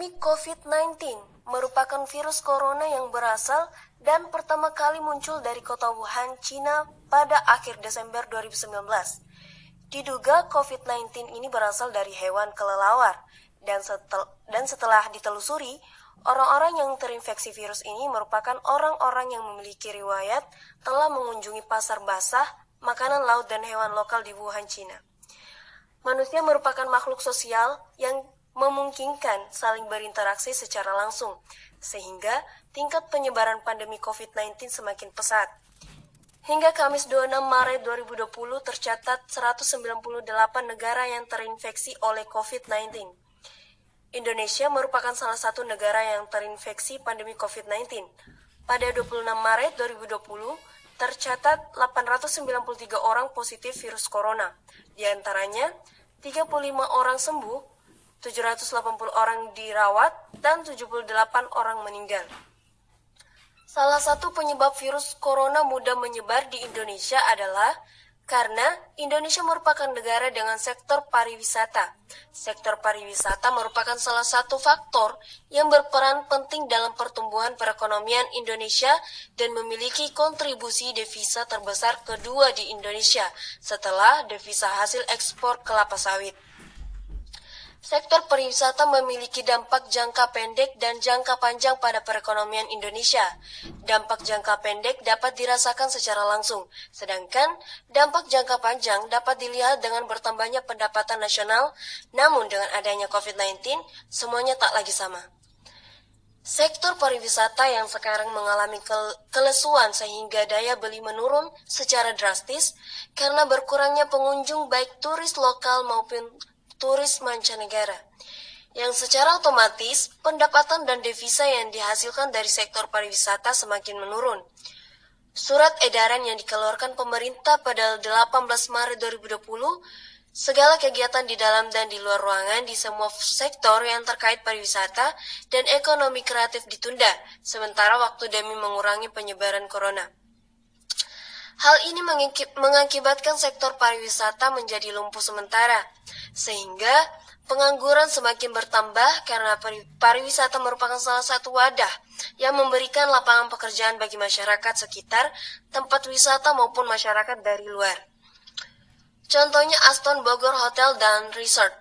Pandemi COVID-19 merupakan virus corona yang berasal dan pertama kali muncul dari kota Wuhan, China pada akhir Desember 2019. Diduga COVID-19 ini berasal dari hewan kelelawar dan, setel, dan setelah ditelusuri, orang-orang yang terinfeksi virus ini merupakan orang-orang yang memiliki riwayat telah mengunjungi pasar basah, makanan laut dan hewan lokal di Wuhan, China. Manusia merupakan makhluk sosial yang memungkinkan saling berinteraksi secara langsung, sehingga tingkat penyebaran pandemi COVID-19 semakin pesat. Hingga Kamis 26 Maret 2020 tercatat 198 negara yang terinfeksi oleh COVID-19. Indonesia merupakan salah satu negara yang terinfeksi pandemi COVID-19. Pada 26 Maret 2020, tercatat 893 orang positif virus corona. Di antaranya, 35 orang sembuh 780 orang dirawat, dan 78 orang meninggal. Salah satu penyebab virus corona mudah menyebar di Indonesia adalah karena Indonesia merupakan negara dengan sektor pariwisata. Sektor pariwisata merupakan salah satu faktor yang berperan penting dalam pertumbuhan perekonomian Indonesia dan memiliki kontribusi devisa terbesar kedua di Indonesia setelah devisa hasil ekspor kelapa sawit. Sektor pariwisata memiliki dampak jangka pendek dan jangka panjang pada perekonomian Indonesia. Dampak jangka pendek dapat dirasakan secara langsung, sedangkan dampak jangka panjang dapat dilihat dengan bertambahnya pendapatan nasional, namun dengan adanya COVID-19, semuanya tak lagi sama. Sektor pariwisata yang sekarang mengalami kelesuan sehingga daya beli menurun secara drastis karena berkurangnya pengunjung baik turis lokal maupun turis mancanegara, yang secara otomatis pendapatan dan devisa yang dihasilkan dari sektor pariwisata semakin menurun. Surat edaran yang dikeluarkan pemerintah pada 18 Maret 2020, segala kegiatan di dalam dan di luar ruangan di semua sektor yang terkait pariwisata dan ekonomi kreatif ditunda, sementara waktu demi mengurangi penyebaran corona. Hal ini mengakibatkan sektor pariwisata menjadi lumpuh sementara, sehingga pengangguran semakin bertambah karena pariwisata merupakan salah satu wadah yang memberikan lapangan pekerjaan bagi masyarakat sekitar tempat wisata maupun masyarakat dari luar. Contohnya Aston Bogor Hotel dan Resort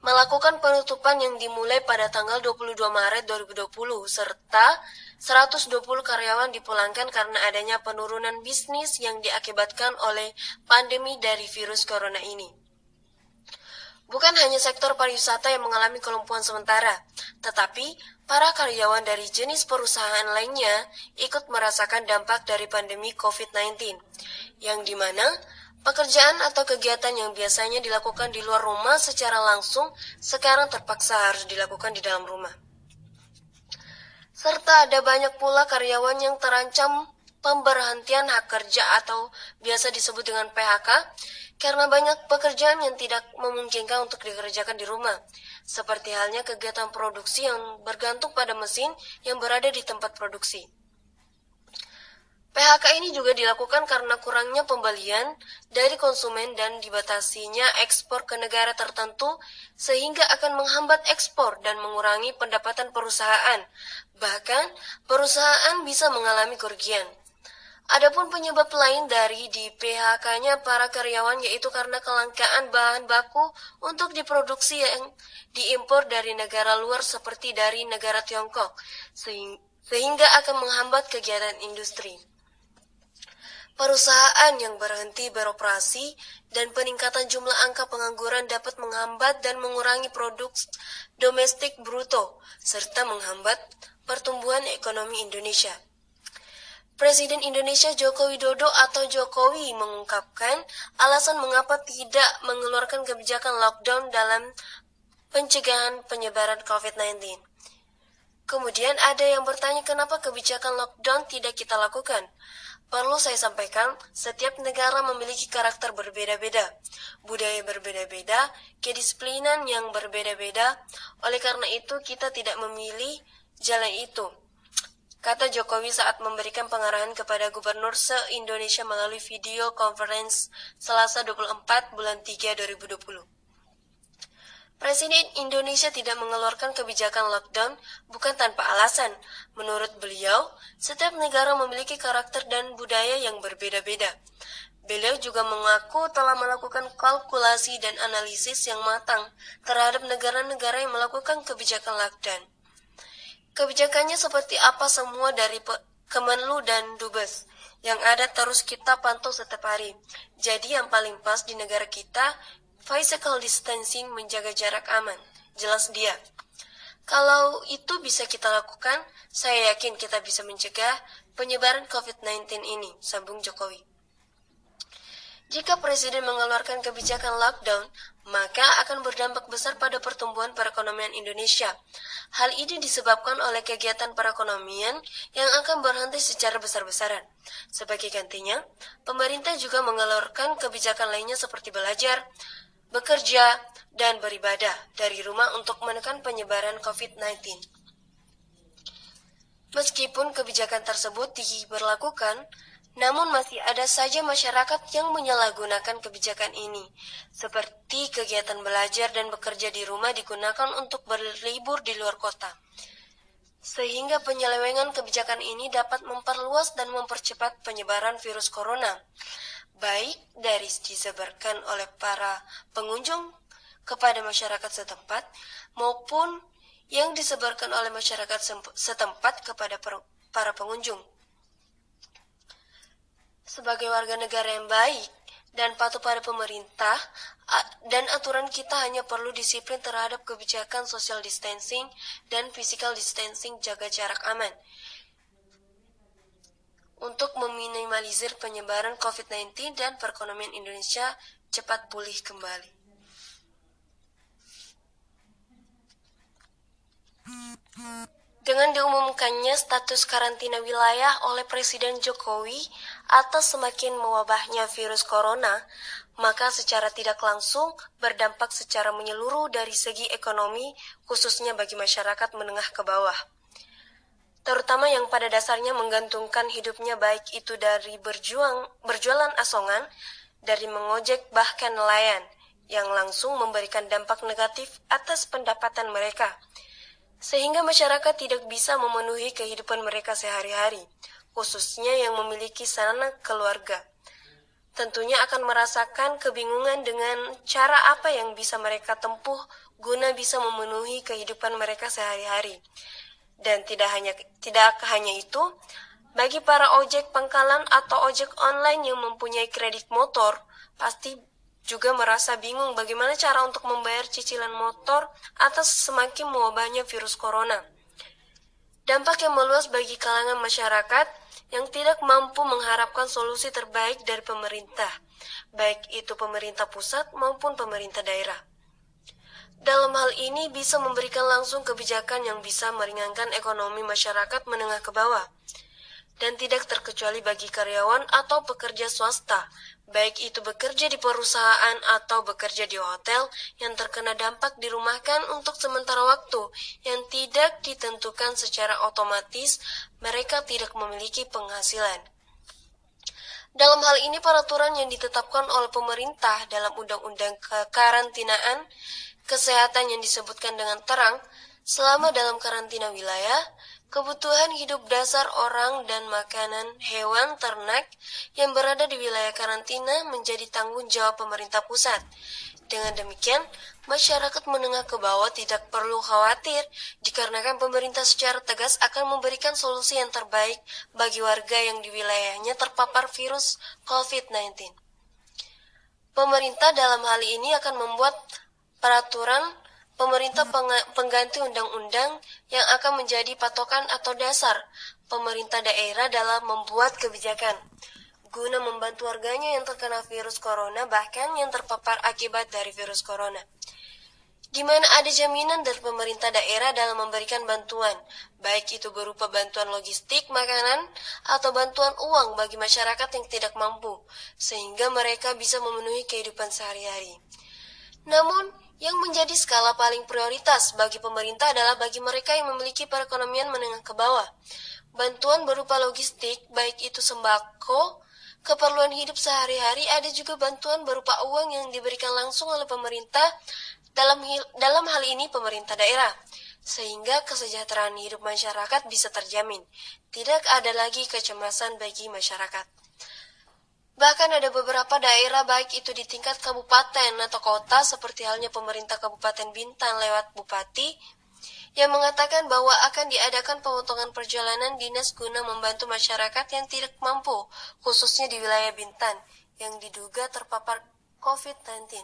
melakukan penutupan yang dimulai pada tanggal 22 Maret 2020 serta 120 karyawan dipulangkan karena adanya penurunan bisnis yang diakibatkan oleh pandemi dari virus corona ini. Bukan hanya sektor pariwisata yang mengalami kelumpuhan sementara, tetapi para karyawan dari jenis perusahaan lainnya ikut merasakan dampak dari pandemi COVID-19, yang di mana Pekerjaan atau kegiatan yang biasanya dilakukan di luar rumah secara langsung sekarang terpaksa harus dilakukan di dalam rumah. Serta ada banyak pula karyawan yang terancam pemberhentian hak kerja atau biasa disebut dengan PHK karena banyak pekerjaan yang tidak memungkinkan untuk dikerjakan di rumah, seperti halnya kegiatan produksi yang bergantung pada mesin yang berada di tempat produksi. PHK ini juga dilakukan karena kurangnya pembelian dari konsumen dan dibatasinya ekspor ke negara tertentu sehingga akan menghambat ekspor dan mengurangi pendapatan perusahaan. Bahkan, perusahaan bisa mengalami kerugian. Adapun penyebab lain dari di PHK-nya para karyawan yaitu karena kelangkaan bahan baku untuk diproduksi yang diimpor dari negara luar seperti dari negara Tiongkok, sehingga akan menghambat kegiatan industri. Perusahaan yang berhenti beroperasi dan peningkatan jumlah angka pengangguran dapat menghambat dan mengurangi produk domestik bruto serta menghambat pertumbuhan ekonomi Indonesia. Presiden Indonesia Joko Widodo atau Jokowi mengungkapkan alasan mengapa tidak mengeluarkan kebijakan lockdown dalam pencegahan penyebaran COVID-19. Kemudian ada yang bertanya kenapa kebijakan lockdown tidak kita lakukan. Perlu saya sampaikan, setiap negara memiliki karakter berbeda-beda, budaya berbeda-beda, kedisiplinan yang berbeda-beda. Oleh karena itu, kita tidak memilih jalan itu. Kata Jokowi saat memberikan pengarahan kepada gubernur se-Indonesia melalui video conference Selasa 24 bulan 3 2020. Presiden Indonesia tidak mengeluarkan kebijakan lockdown bukan tanpa alasan. Menurut beliau, setiap negara memiliki karakter dan budaya yang berbeda-beda. Beliau juga mengaku telah melakukan kalkulasi dan analisis yang matang terhadap negara-negara yang melakukan kebijakan lockdown. Kebijakannya seperti apa semua dari Kemenlu dan Dubes yang ada terus kita pantau setiap hari. Jadi yang paling pas di negara kita Physical distancing menjaga jarak aman, jelas dia. Kalau itu bisa kita lakukan, saya yakin kita bisa mencegah penyebaran COVID-19 ini, sambung Jokowi. Jika Presiden mengeluarkan kebijakan lockdown, maka akan berdampak besar pada pertumbuhan perekonomian Indonesia. Hal ini disebabkan oleh kegiatan perekonomian yang akan berhenti secara besar-besaran. Sebagai gantinya, pemerintah juga mengeluarkan kebijakan lainnya seperti belajar, bekerja, dan beribadah dari rumah untuk menekan penyebaran COVID-19. Meskipun kebijakan tersebut diberlakukan, namun masih ada saja masyarakat yang menyalahgunakan kebijakan ini, seperti kegiatan belajar dan bekerja di rumah digunakan untuk berlibur di luar kota. Sehingga penyelewengan kebijakan ini dapat memperluas dan mempercepat penyebaran virus corona baik dari disebarkan oleh para pengunjung kepada masyarakat setempat maupun yang disebarkan oleh masyarakat setempat kepada para pengunjung. Sebagai warga negara yang baik dan patuh pada pemerintah dan aturan kita hanya perlu disiplin terhadap kebijakan social distancing dan physical distancing jaga jarak aman untuk meminimalisir penyebaran COVID-19 dan perekonomian Indonesia cepat pulih kembali. Dengan diumumkannya status karantina wilayah oleh Presiden Jokowi atas semakin mewabahnya virus corona, maka secara tidak langsung berdampak secara menyeluruh dari segi ekonomi, khususnya bagi masyarakat menengah ke bawah terutama yang pada dasarnya menggantungkan hidupnya baik itu dari berjuang berjualan asongan, dari mengojek bahkan nelayan yang langsung memberikan dampak negatif atas pendapatan mereka. Sehingga masyarakat tidak bisa memenuhi kehidupan mereka sehari-hari, khususnya yang memiliki sanak keluarga. Tentunya akan merasakan kebingungan dengan cara apa yang bisa mereka tempuh guna bisa memenuhi kehidupan mereka sehari-hari. Dan tidak hanya tidak hanya itu, bagi para ojek pangkalan atau ojek online yang mempunyai kredit motor, pasti juga merasa bingung bagaimana cara untuk membayar cicilan motor atas semakin mewabahnya virus corona. Dampak yang meluas bagi kalangan masyarakat yang tidak mampu mengharapkan solusi terbaik dari pemerintah, baik itu pemerintah pusat maupun pemerintah daerah. Dalam hal ini bisa memberikan langsung kebijakan yang bisa meringankan ekonomi masyarakat menengah ke bawah dan tidak terkecuali bagi karyawan atau pekerja swasta, baik itu bekerja di perusahaan atau bekerja di hotel yang terkena dampak dirumahkan untuk sementara waktu yang tidak ditentukan secara otomatis mereka tidak memiliki penghasilan. Dalam hal ini peraturan yang ditetapkan oleh pemerintah dalam undang-undang kekarantinaan kesehatan yang disebutkan dengan terang selama dalam karantina wilayah, kebutuhan hidup dasar orang dan makanan hewan ternak yang berada di wilayah karantina menjadi tanggung jawab pemerintah pusat. Dengan demikian, masyarakat menengah ke bawah tidak perlu khawatir dikarenakan pemerintah secara tegas akan memberikan solusi yang terbaik bagi warga yang di wilayahnya terpapar virus COVID-19. Pemerintah dalam hal ini akan membuat peraturan pemerintah pengganti undang-undang yang akan menjadi patokan atau dasar pemerintah daerah dalam membuat kebijakan guna membantu warganya yang terkena virus corona bahkan yang terpapar akibat dari virus corona. Di mana ada jaminan dari pemerintah daerah dalam memberikan bantuan, baik itu berupa bantuan logistik, makanan, atau bantuan uang bagi masyarakat yang tidak mampu, sehingga mereka bisa memenuhi kehidupan sehari-hari. Namun, yang menjadi skala paling prioritas bagi pemerintah adalah bagi mereka yang memiliki perekonomian menengah ke bawah. Bantuan berupa logistik, baik itu sembako, keperluan hidup sehari-hari, ada juga bantuan berupa uang yang diberikan langsung oleh pemerintah dalam, dalam hal ini pemerintah daerah, sehingga kesejahteraan hidup masyarakat bisa terjamin. Tidak ada lagi kecemasan bagi masyarakat. Bahkan ada beberapa daerah baik itu di tingkat kabupaten atau kota seperti halnya pemerintah Kabupaten Bintan lewat bupati yang mengatakan bahwa akan diadakan pemotongan perjalanan dinas guna membantu masyarakat yang tidak mampu, khususnya di wilayah Bintan yang diduga terpapar COVID-19.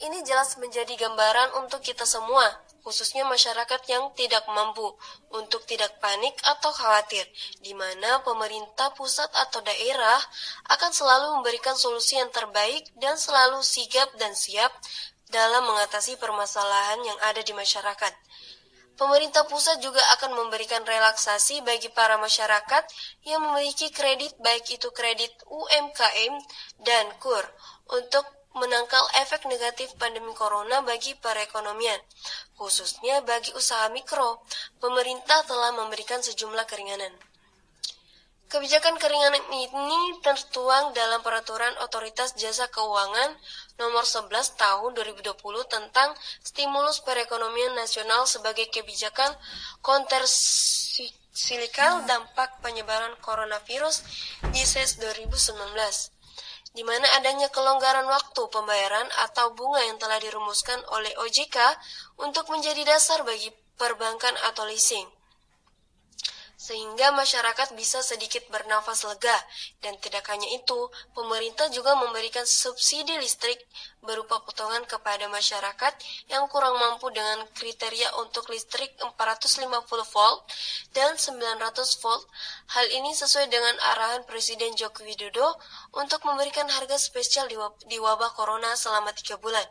Ini jelas menjadi gambaran untuk kita semua, khususnya masyarakat yang tidak mampu, untuk tidak panik atau khawatir, di mana pemerintah pusat atau daerah akan selalu memberikan solusi yang terbaik dan selalu sigap dan siap dalam mengatasi permasalahan yang ada di masyarakat. Pemerintah pusat juga akan memberikan relaksasi bagi para masyarakat yang memiliki kredit baik itu kredit UMKM dan KUR untuk menangkal efek negatif pandemi corona bagi perekonomian, khususnya bagi usaha mikro. Pemerintah telah memberikan sejumlah keringanan. Kebijakan keringanan ini tertuang dalam peraturan Otoritas Jasa Keuangan nomor 11 tahun 2020 tentang stimulus perekonomian nasional sebagai kebijakan kontrasilikal dampak penyebaran coronavirus di SES 2019 di mana adanya kelonggaran waktu pembayaran atau bunga yang telah dirumuskan oleh OJK untuk menjadi dasar bagi perbankan atau leasing sehingga masyarakat bisa sedikit bernafas lega. Dan tidak hanya itu, pemerintah juga memberikan subsidi listrik berupa potongan kepada masyarakat yang kurang mampu dengan kriteria untuk listrik 450 volt dan 900 volt. Hal ini sesuai dengan arahan Presiden Joko Widodo untuk memberikan harga spesial di wabah corona selama 3 bulan,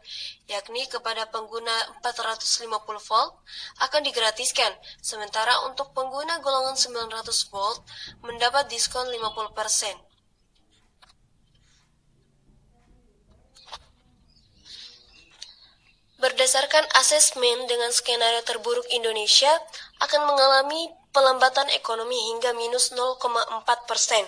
yakni kepada pengguna 450 volt akan digratiskan, sementara untuk pengguna golongan 900 volt mendapat diskon 50%. Berdasarkan asesmen dengan skenario terburuk Indonesia akan mengalami pelambatan ekonomi hingga minus 0,4 persen.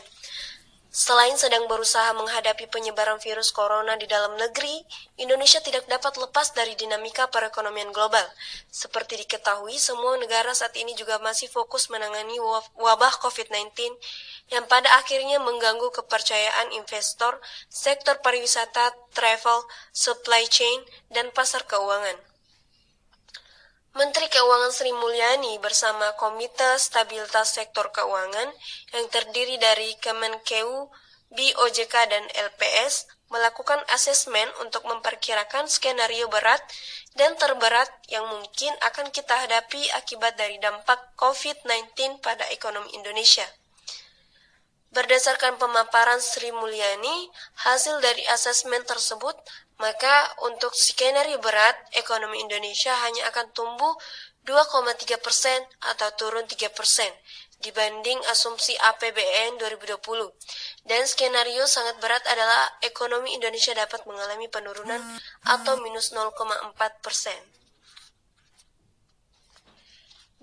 Selain sedang berusaha menghadapi penyebaran virus corona di dalam negeri, Indonesia tidak dapat lepas dari dinamika perekonomian global. Seperti diketahui, semua negara saat ini juga masih fokus menangani wabah COVID-19 yang pada akhirnya mengganggu kepercayaan investor, sektor pariwisata, travel, supply chain, dan pasar keuangan. Menteri Keuangan Sri Mulyani bersama Komite Stabilitas Sektor Keuangan yang terdiri dari Kemenkeu, BOJK, dan LPS melakukan asesmen untuk memperkirakan skenario berat dan terberat yang mungkin akan kita hadapi akibat dari dampak COVID-19 pada ekonomi Indonesia. Berdasarkan pemaparan Sri Mulyani, hasil dari asesmen tersebut maka untuk skenario berat, ekonomi Indonesia hanya akan tumbuh 2,3 persen atau turun 3 persen dibanding asumsi APBN 2020. Dan skenario sangat berat adalah ekonomi Indonesia dapat mengalami penurunan atau minus 0,4 persen.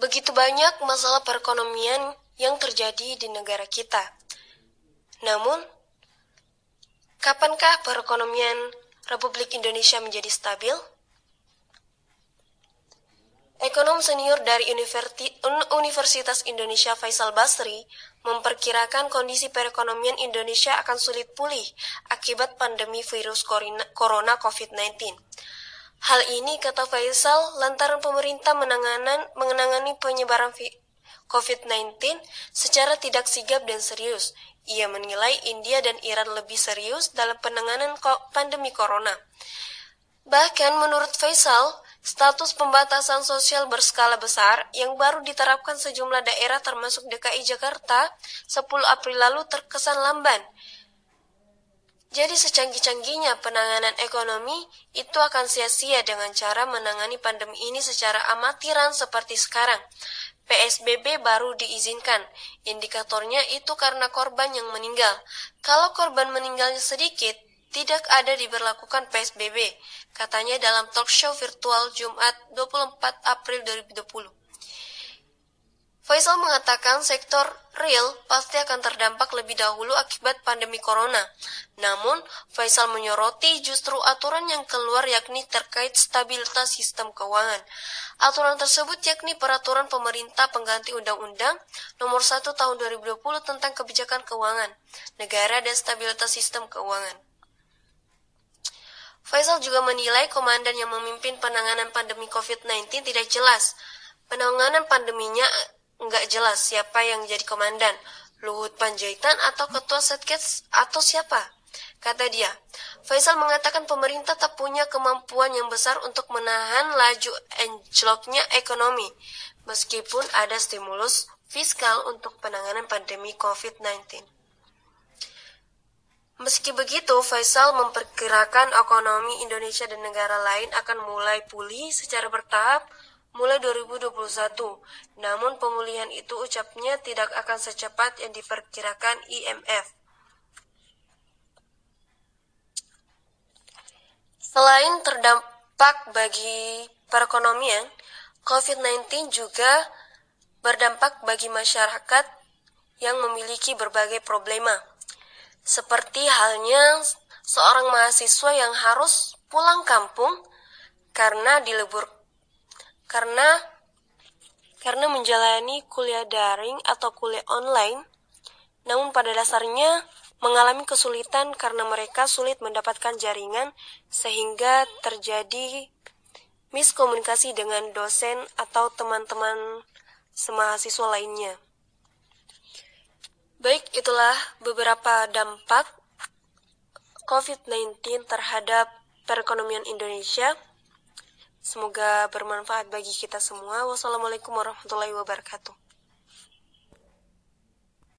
Begitu banyak masalah perekonomian yang terjadi di negara kita. Namun, kapankah perekonomian Republik Indonesia menjadi stabil? Ekonom senior dari Universitas Indonesia Faisal Basri memperkirakan kondisi perekonomian Indonesia akan sulit pulih akibat pandemi virus corona COVID-19. Hal ini kata Faisal lantaran pemerintah menangani penyebaran COVID-19 secara tidak sigap dan serius ia menilai India dan Iran lebih serius dalam penanganan pandemi corona. Bahkan menurut Faisal, status pembatasan sosial berskala besar yang baru diterapkan sejumlah daerah termasuk DKI Jakarta 10 April lalu terkesan lamban. Jadi secanggih-canggihnya penanganan ekonomi itu akan sia-sia dengan cara menangani pandemi ini secara amatiran seperti sekarang. PSBB baru diizinkan. Indikatornya itu karena korban yang meninggal. Kalau korban meninggalnya sedikit, tidak ada diberlakukan PSBB, katanya dalam talk show virtual Jumat 24 April 2020. Faisal mengatakan sektor real pasti akan terdampak lebih dahulu akibat pandemi corona. Namun, Faisal menyoroti justru aturan yang keluar yakni terkait stabilitas sistem keuangan. Aturan tersebut yakni peraturan pemerintah pengganti Undang-Undang Nomor 1 Tahun 2020 tentang Kebijakan Keuangan Negara dan Stabilitas Sistem Keuangan. Faisal juga menilai komandan yang memimpin penanganan pandemi COVID-19 tidak jelas. Penanganan pandeminya nggak jelas siapa yang jadi komandan, Luhut Panjaitan atau Ketua Satgas atau siapa. Kata dia, Faisal mengatakan pemerintah tak punya kemampuan yang besar untuk menahan laju anjloknya ekonomi, meskipun ada stimulus fiskal untuk penanganan pandemi COVID-19. Meski begitu, Faisal memperkirakan ekonomi Indonesia dan negara lain akan mulai pulih secara bertahap mulai 2021. Namun pemulihan itu ucapnya tidak akan secepat yang diperkirakan IMF. Selain terdampak bagi perekonomian, COVID-19 juga berdampak bagi masyarakat yang memiliki berbagai problema. Seperti halnya seorang mahasiswa yang harus pulang kampung karena dilebur karena karena menjalani kuliah daring atau kuliah online, namun pada dasarnya mengalami kesulitan karena mereka sulit mendapatkan jaringan sehingga terjadi miskomunikasi dengan dosen atau teman-teman semahasiswa lainnya. Baik, itulah beberapa dampak COVID-19 terhadap perekonomian Indonesia. Semoga bermanfaat bagi kita semua. Wassalamualaikum warahmatullahi wabarakatuh.